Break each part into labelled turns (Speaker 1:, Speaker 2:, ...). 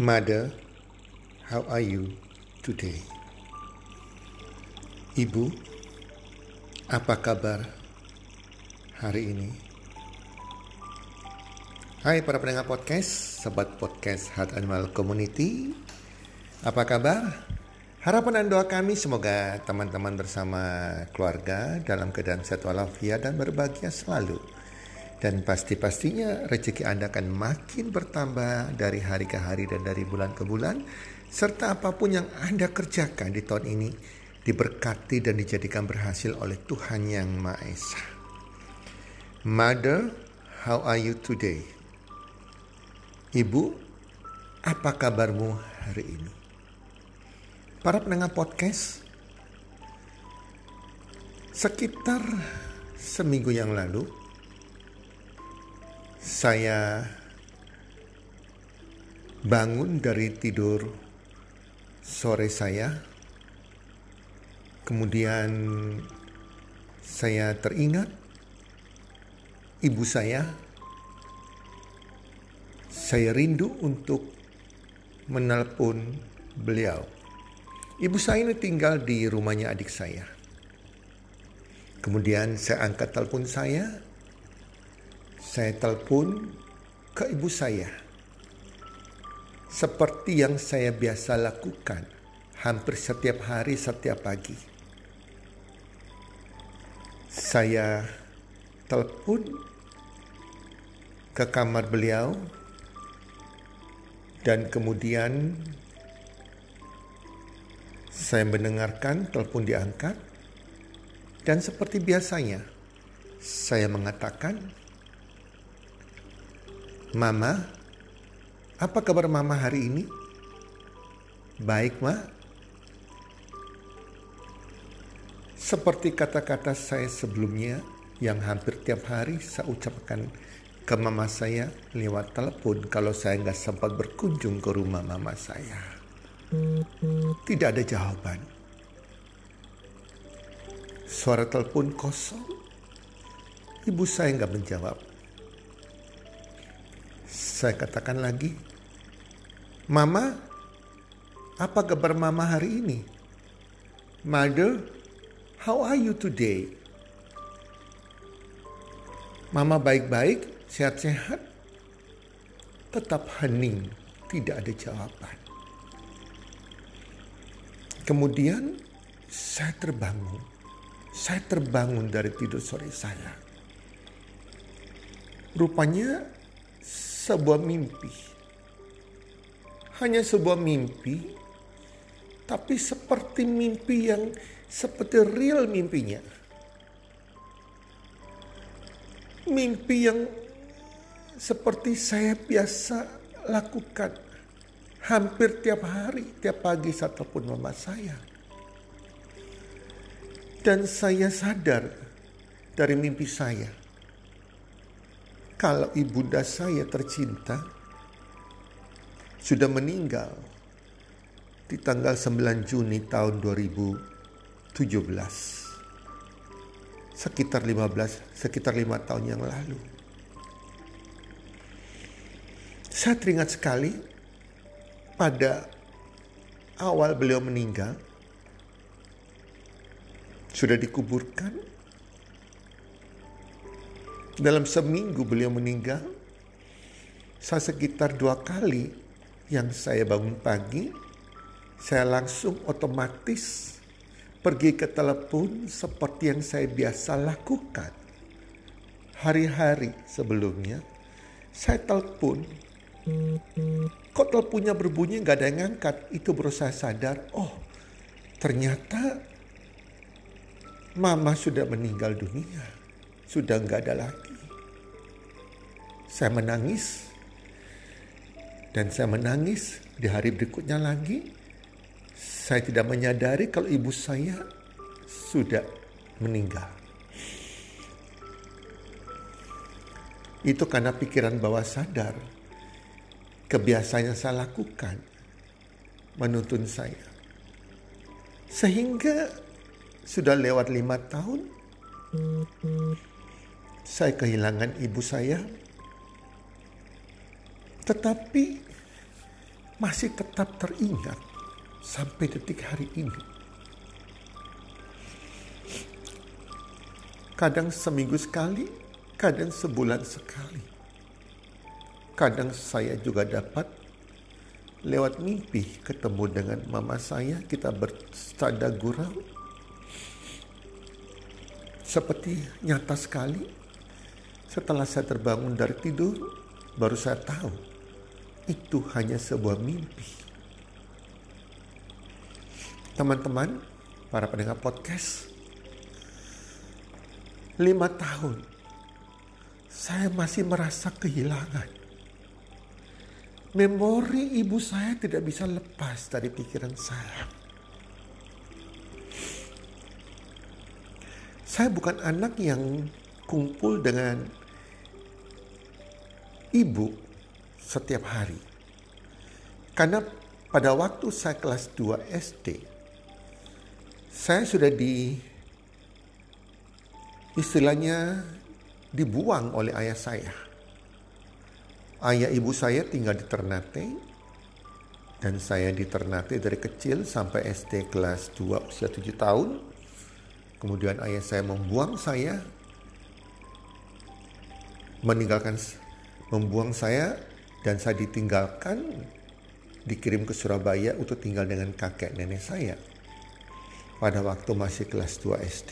Speaker 1: Mother, how are you today? Ibu, apa kabar hari ini? Hai para pendengar podcast, sobat podcast Heart Animal Community. Apa kabar? Harapan dan doa kami semoga teman-teman bersama keluarga dalam keadaan sehat walafiat dan berbahagia selalu. Dan pasti-pastinya rezeki Anda akan makin bertambah dari hari ke hari dan dari bulan ke bulan. Serta apa pun yang Anda kerjakan di tahun ini diberkati dan dijadikan berhasil oleh Tuhan Yang Maha Esa. Mother, how are you today? Ibu, apa kabarmu hari ini? Para pendengar podcast, sekitar seminggu yang lalu, saya bangun dari tidur sore saya Kemudian saya teringat ibu saya. Saya rindu untuk menelpon beliau. Ibu saya ini tinggal di rumahnya adik saya. Kemudian saya angkat telepon saya. Saya telepon ke ibu saya. Seperti yang saya biasa lakukan hampir setiap hari, setiap pagi saya telepon ke kamar beliau dan kemudian saya mendengarkan telepon diangkat dan seperti biasanya saya mengatakan Mama, apa kabar Mama hari ini? Baik, Ma. Seperti kata-kata saya sebelumnya yang hampir tiap hari saya ucapkan ke mama saya lewat telepon kalau saya nggak sempat berkunjung ke rumah mama saya. Tidak ada jawaban. Suara telepon kosong. Ibu saya nggak menjawab. Saya katakan lagi, Mama, apa kabar Mama hari ini? Mother, How are you today? Mama baik-baik, sehat-sehat. Tetap hening, tidak ada jawaban. Kemudian saya terbangun. Saya terbangun dari tidur sore saya. Rupanya sebuah mimpi. Hanya sebuah mimpi, tapi seperti mimpi yang seperti real mimpinya. Mimpi yang seperti saya biasa lakukan hampir tiap hari, tiap pagi satupun mama saya. Dan saya sadar dari mimpi saya. Kalau ibunda saya tercinta sudah meninggal di tanggal 9 Juni tahun 2000 17 sekitar 15 sekitar 5 tahun yang lalu. Saya teringat sekali pada awal beliau meninggal sudah dikuburkan dalam seminggu beliau meninggal saya sekitar dua kali yang saya bangun pagi saya langsung otomatis pergi ke telepon seperti yang saya biasa lakukan. Hari-hari sebelumnya, saya telepon. Kok teleponnya berbunyi nggak ada yang ngangkat? Itu baru saya sadar, oh ternyata mama sudah meninggal dunia. Sudah nggak ada lagi. Saya menangis. Dan saya menangis di hari berikutnya lagi saya tidak menyadari kalau ibu saya sudah meninggal. Itu karena pikiran bawah sadar. Kebiasaan yang saya lakukan menuntun saya. Sehingga sudah lewat lima tahun, saya kehilangan ibu saya. Tetapi masih tetap teringat sampai detik hari ini. Kadang seminggu sekali, kadang sebulan sekali. Kadang saya juga dapat lewat mimpi ketemu dengan mama saya, kita bersada gurau. Seperti nyata sekali, setelah saya terbangun dari tidur, baru saya tahu itu hanya sebuah mimpi. Teman-teman, para pendengar podcast, lima tahun saya masih merasa kehilangan. Memori ibu saya tidak bisa lepas dari pikiran saya. Saya bukan anak yang kumpul dengan ibu setiap hari. Karena pada waktu saya kelas 2 SD, saya sudah di istilahnya dibuang oleh ayah saya. Ayah ibu saya tinggal di Ternate dan saya di Ternate dari kecil sampai SD kelas 2 usia 7 tahun. Kemudian ayah saya membuang saya meninggalkan membuang saya dan saya ditinggalkan dikirim ke Surabaya untuk tinggal dengan kakek nenek saya pada waktu masih kelas 2 SD.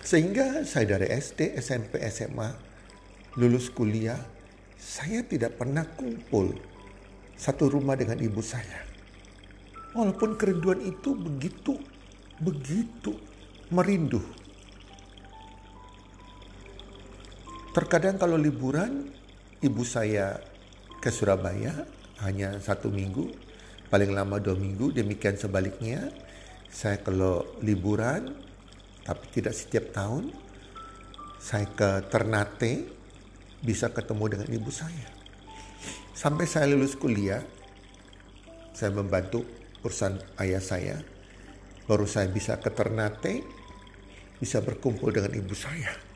Speaker 1: Sehingga saya dari SD, SMP, SMA, lulus kuliah, saya tidak pernah kumpul satu rumah dengan ibu saya. Walaupun kerinduan itu begitu, begitu merindu. Terkadang kalau liburan, ibu saya ke Surabaya hanya satu minggu, paling lama dua minggu. Demikian sebaliknya, saya kalau liburan, tapi tidak setiap tahun, saya ke Ternate, bisa ketemu dengan ibu saya. Sampai saya lulus kuliah, saya membantu urusan ayah saya. Baru saya bisa ke Ternate, bisa berkumpul dengan ibu saya.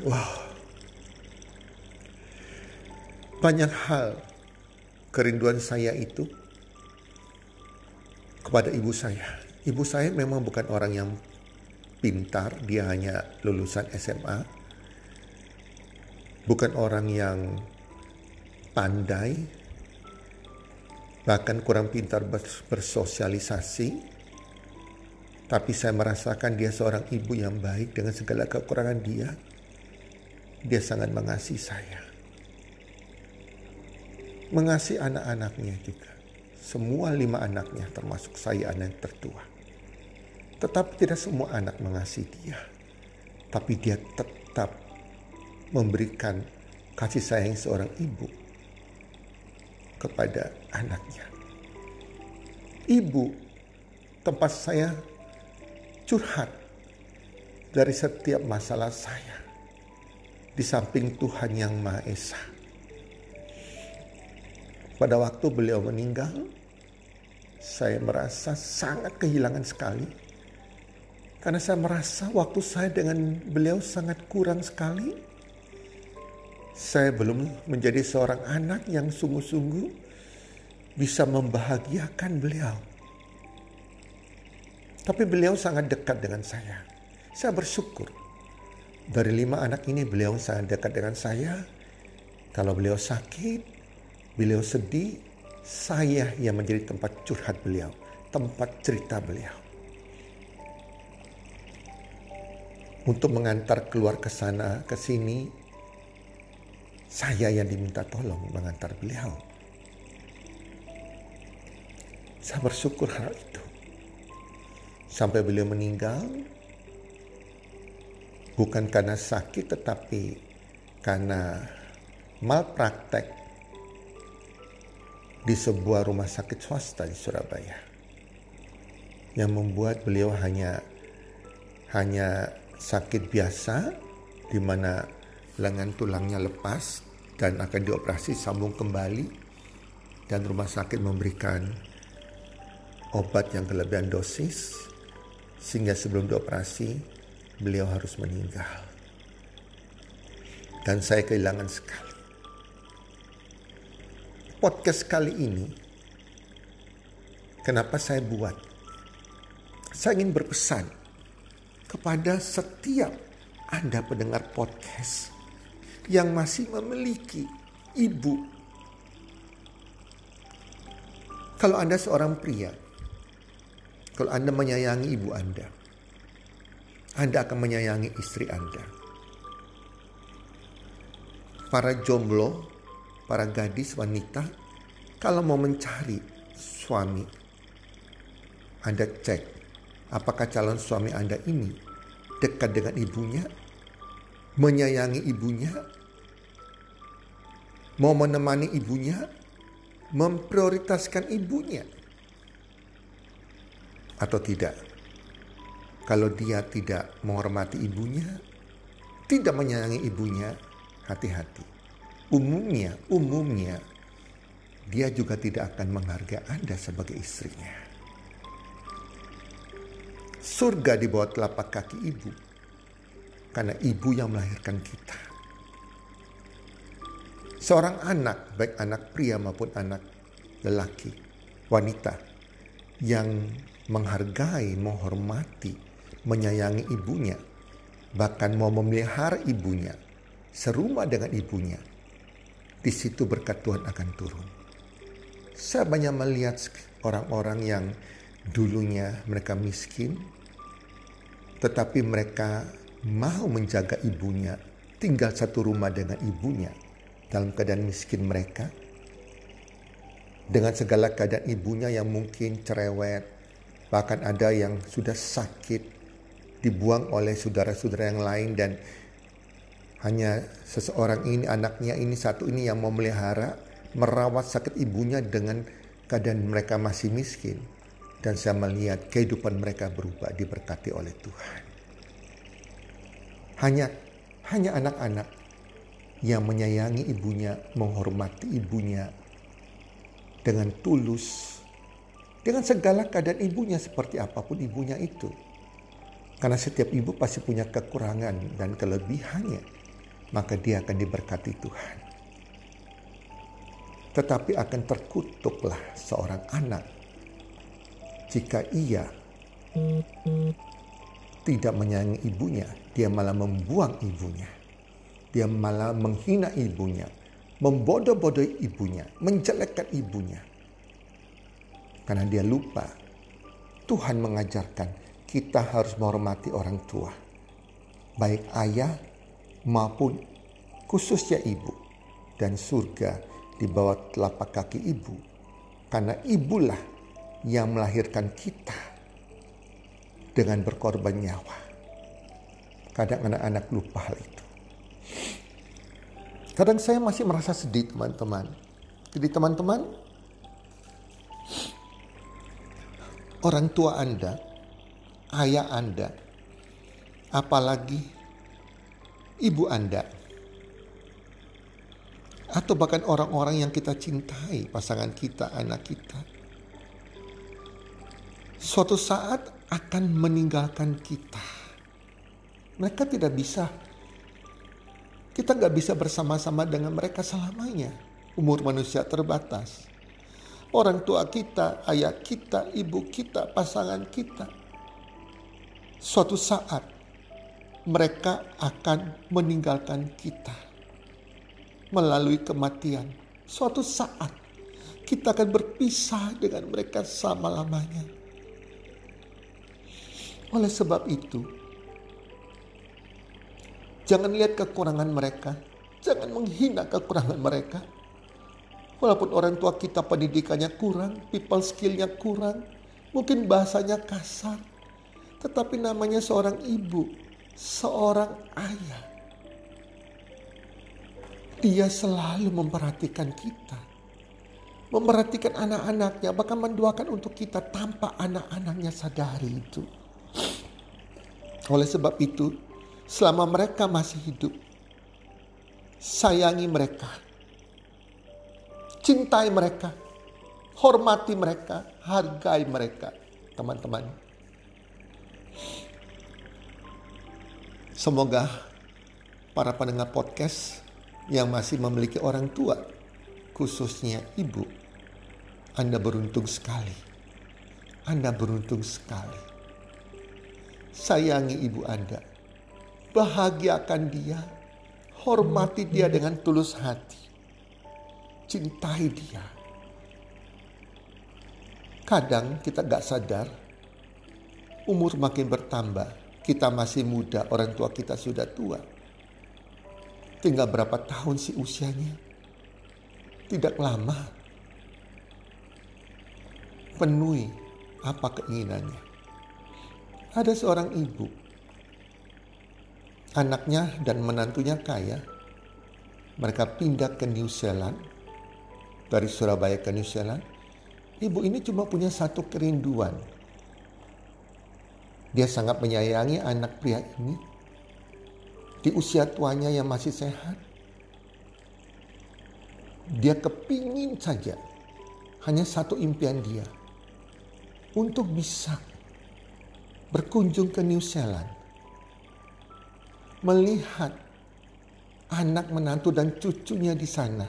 Speaker 1: Wow. Banyak hal kerinduan saya itu kepada ibu saya. Ibu saya memang bukan orang yang pintar, dia hanya lulusan SMA. Bukan orang yang pandai, bahkan kurang pintar bersosialisasi. Tapi saya merasakan dia seorang ibu yang baik dengan segala kekurangan dia. Dia sangat mengasihi saya mengasihi anak-anaknya juga. Semua lima anaknya termasuk saya anak yang tertua. Tetapi tidak semua anak mengasihi dia. Tapi dia tetap memberikan kasih sayang seorang ibu kepada anaknya. Ibu tempat saya curhat dari setiap masalah saya. Di samping Tuhan yang Maha Esa pada waktu beliau meninggal, saya merasa sangat kehilangan sekali. Karena saya merasa waktu saya dengan beliau sangat kurang sekali. Saya belum menjadi seorang anak yang sungguh-sungguh bisa membahagiakan beliau. Tapi beliau sangat dekat dengan saya. Saya bersyukur. Dari lima anak ini beliau sangat dekat dengan saya. Kalau beliau sakit, Beliau sedih, saya yang menjadi tempat curhat beliau, tempat cerita beliau. Untuk mengantar keluar ke sana, ke sini, saya yang diminta tolong mengantar beliau. Saya bersyukur hal itu. Sampai beliau meninggal, bukan karena sakit tetapi karena malpraktek di sebuah rumah sakit swasta di Surabaya. Yang membuat beliau hanya hanya sakit biasa di mana lengan tulangnya lepas dan akan dioperasi sambung kembali dan rumah sakit memberikan obat yang kelebihan dosis sehingga sebelum dioperasi beliau harus meninggal dan saya kehilangan sekali podcast kali ini, kenapa saya buat? Saya ingin berpesan kepada setiap Anda pendengar podcast yang masih memiliki ibu. Kalau Anda seorang pria, kalau Anda menyayangi ibu Anda, Anda akan menyayangi istri Anda. Para jomblo, para gadis wanita, kalau mau mencari suami, Anda cek apakah calon suami Anda ini dekat dengan ibunya, menyayangi ibunya, mau menemani ibunya, memprioritaskan ibunya, atau tidak. Kalau dia tidak menghormati ibunya, tidak menyayangi ibunya, hati-hati. Umumnya, umumnya, dia juga tidak akan menghargai Anda sebagai istrinya. Surga di bawah telapak kaki ibu, karena ibu yang melahirkan kita. Seorang anak, baik anak pria maupun anak lelaki, wanita, yang menghargai, menghormati, menyayangi ibunya, bahkan mau memelihara ibunya, serumah dengan ibunya, di situ berkat Tuhan akan turun. Saya banyak melihat orang-orang yang dulunya mereka miskin, tetapi mereka mau menjaga ibunya, tinggal satu rumah dengan ibunya dalam keadaan miskin mereka, dengan segala keadaan ibunya yang mungkin cerewet, bahkan ada yang sudah sakit, dibuang oleh saudara-saudara yang lain dan hanya seseorang ini, anaknya ini satu ini yang memelihara, merawat sakit ibunya dengan keadaan mereka masih miskin. Dan saya melihat kehidupan mereka berubah diberkati oleh Tuhan. Hanya hanya anak-anak yang menyayangi ibunya, menghormati ibunya dengan tulus, dengan segala keadaan ibunya seperti apa pun ibunya itu. Karena setiap ibu pasti punya kekurangan dan kelebihannya, maka dia akan diberkati Tuhan. Tetapi akan terkutuklah seorang anak jika ia tidak menyayangi ibunya, dia malah membuang ibunya dia malah menghina ibunya, membodoh-bodohi ibunya, menjelekkan ibunya. Karena dia lupa Tuhan mengajarkan kita harus menghormati orang tua. Baik ayah maupun khususnya ibu. Dan surga di bawah telapak kaki ibu. Karena ibulah yang melahirkan kita dengan berkorban nyawa. Kadang anak-anak lupa hal itu. Kadang saya masih merasa sedih teman-teman. Jadi teman-teman, orang tua Anda, ayah Anda, apalagi ibu Anda, atau bahkan orang-orang yang kita cintai, pasangan kita, anak kita, suatu saat akan meninggalkan kita. Mereka tidak bisa kita nggak bisa bersama-sama dengan mereka selamanya. Umur manusia terbatas. Orang tua kita, ayah kita, ibu kita, pasangan kita. Suatu saat mereka akan meninggalkan kita melalui kematian. Suatu saat kita akan berpisah dengan mereka selama-lamanya. Oleh sebab itu, Jangan lihat kekurangan mereka. Jangan menghina kekurangan mereka. Walaupun orang tua kita pendidikannya kurang, people skillnya kurang, mungkin bahasanya kasar. Tetapi namanya seorang ibu, seorang ayah. Dia selalu memperhatikan kita. Memperhatikan anak-anaknya, bahkan mendoakan untuk kita tanpa anak-anaknya sadari itu. Oleh sebab itu, selama mereka masih hidup. Sayangi mereka. Cintai mereka. Hormati mereka. Hargai mereka. Teman-teman. Semoga para pendengar podcast yang masih memiliki orang tua, khususnya ibu, Anda beruntung sekali. Anda beruntung sekali. Sayangi ibu Anda. Bahagiakan dia. Hormati dia dengan tulus hati. Cintai dia. Kadang kita gak sadar, umur makin bertambah, kita masih muda, orang tua kita sudah tua. Tinggal berapa tahun sih usianya? Tidak lama. Penuhi apa keinginannya. Ada seorang ibu, anaknya dan menantunya kaya. Mereka pindah ke New Zealand, dari Surabaya ke New Zealand. Ibu ini cuma punya satu kerinduan, dia sangat menyayangi anak pria ini di usia tuanya yang masih sehat. Dia kepingin saja hanya satu impian dia untuk bisa berkunjung ke New Zealand, melihat anak menantu dan cucunya di sana.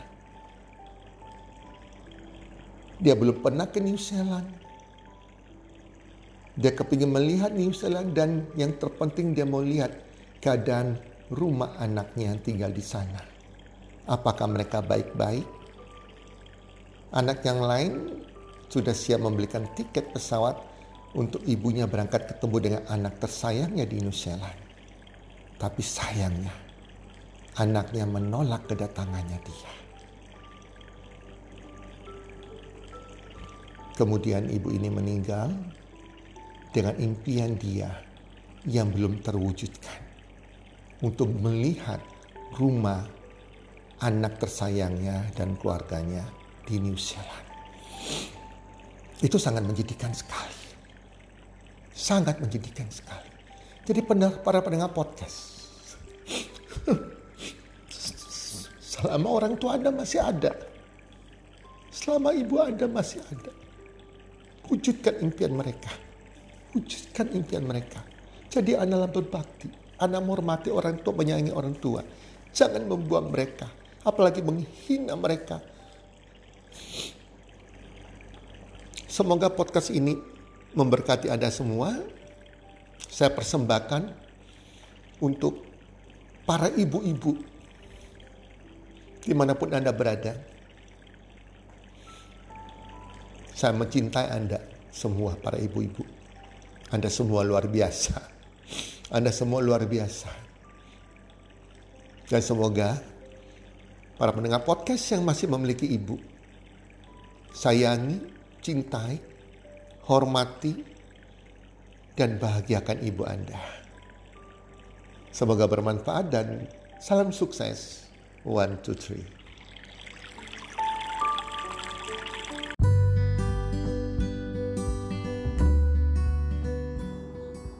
Speaker 1: Dia belum pernah ke New Zealand. Dia kepingin melihat Zealand dan yang terpenting dia mau lihat keadaan rumah anaknya yang tinggal di sana. Apakah mereka baik-baik? Anak yang lain sudah siap membelikan tiket pesawat untuk ibunya berangkat ketemu dengan anak tersayangnya di New Zealand. Tapi sayangnya, anaknya menolak kedatangannya dia. Kemudian ibu ini meninggal dengan impian dia yang belum terwujudkan untuk melihat rumah anak tersayangnya dan keluarganya di New Zealand. Itu sangat menjadikan sekali. Sangat menjadikan sekali. Jadi para pendengar podcast. Selama orang tua Anda masih ada. Selama ibu Anda masih ada. Wujudkan impian mereka wujudkan impian mereka. Jadi adalah berbakti. Anak menghormati orang tua, menyayangi orang tua. Jangan membuang mereka. Apalagi menghina mereka. Semoga podcast ini memberkati Anda semua. Saya persembahkan untuk para ibu-ibu di mana pun Anda berada. Saya mencintai Anda semua para ibu-ibu. Anda semua luar biasa. Anda semua luar biasa. Dan semoga para pendengar podcast yang masih memiliki ibu, sayangi, cintai, hormati, dan bahagiakan ibu Anda. Semoga bermanfaat dan salam sukses. One, two, three.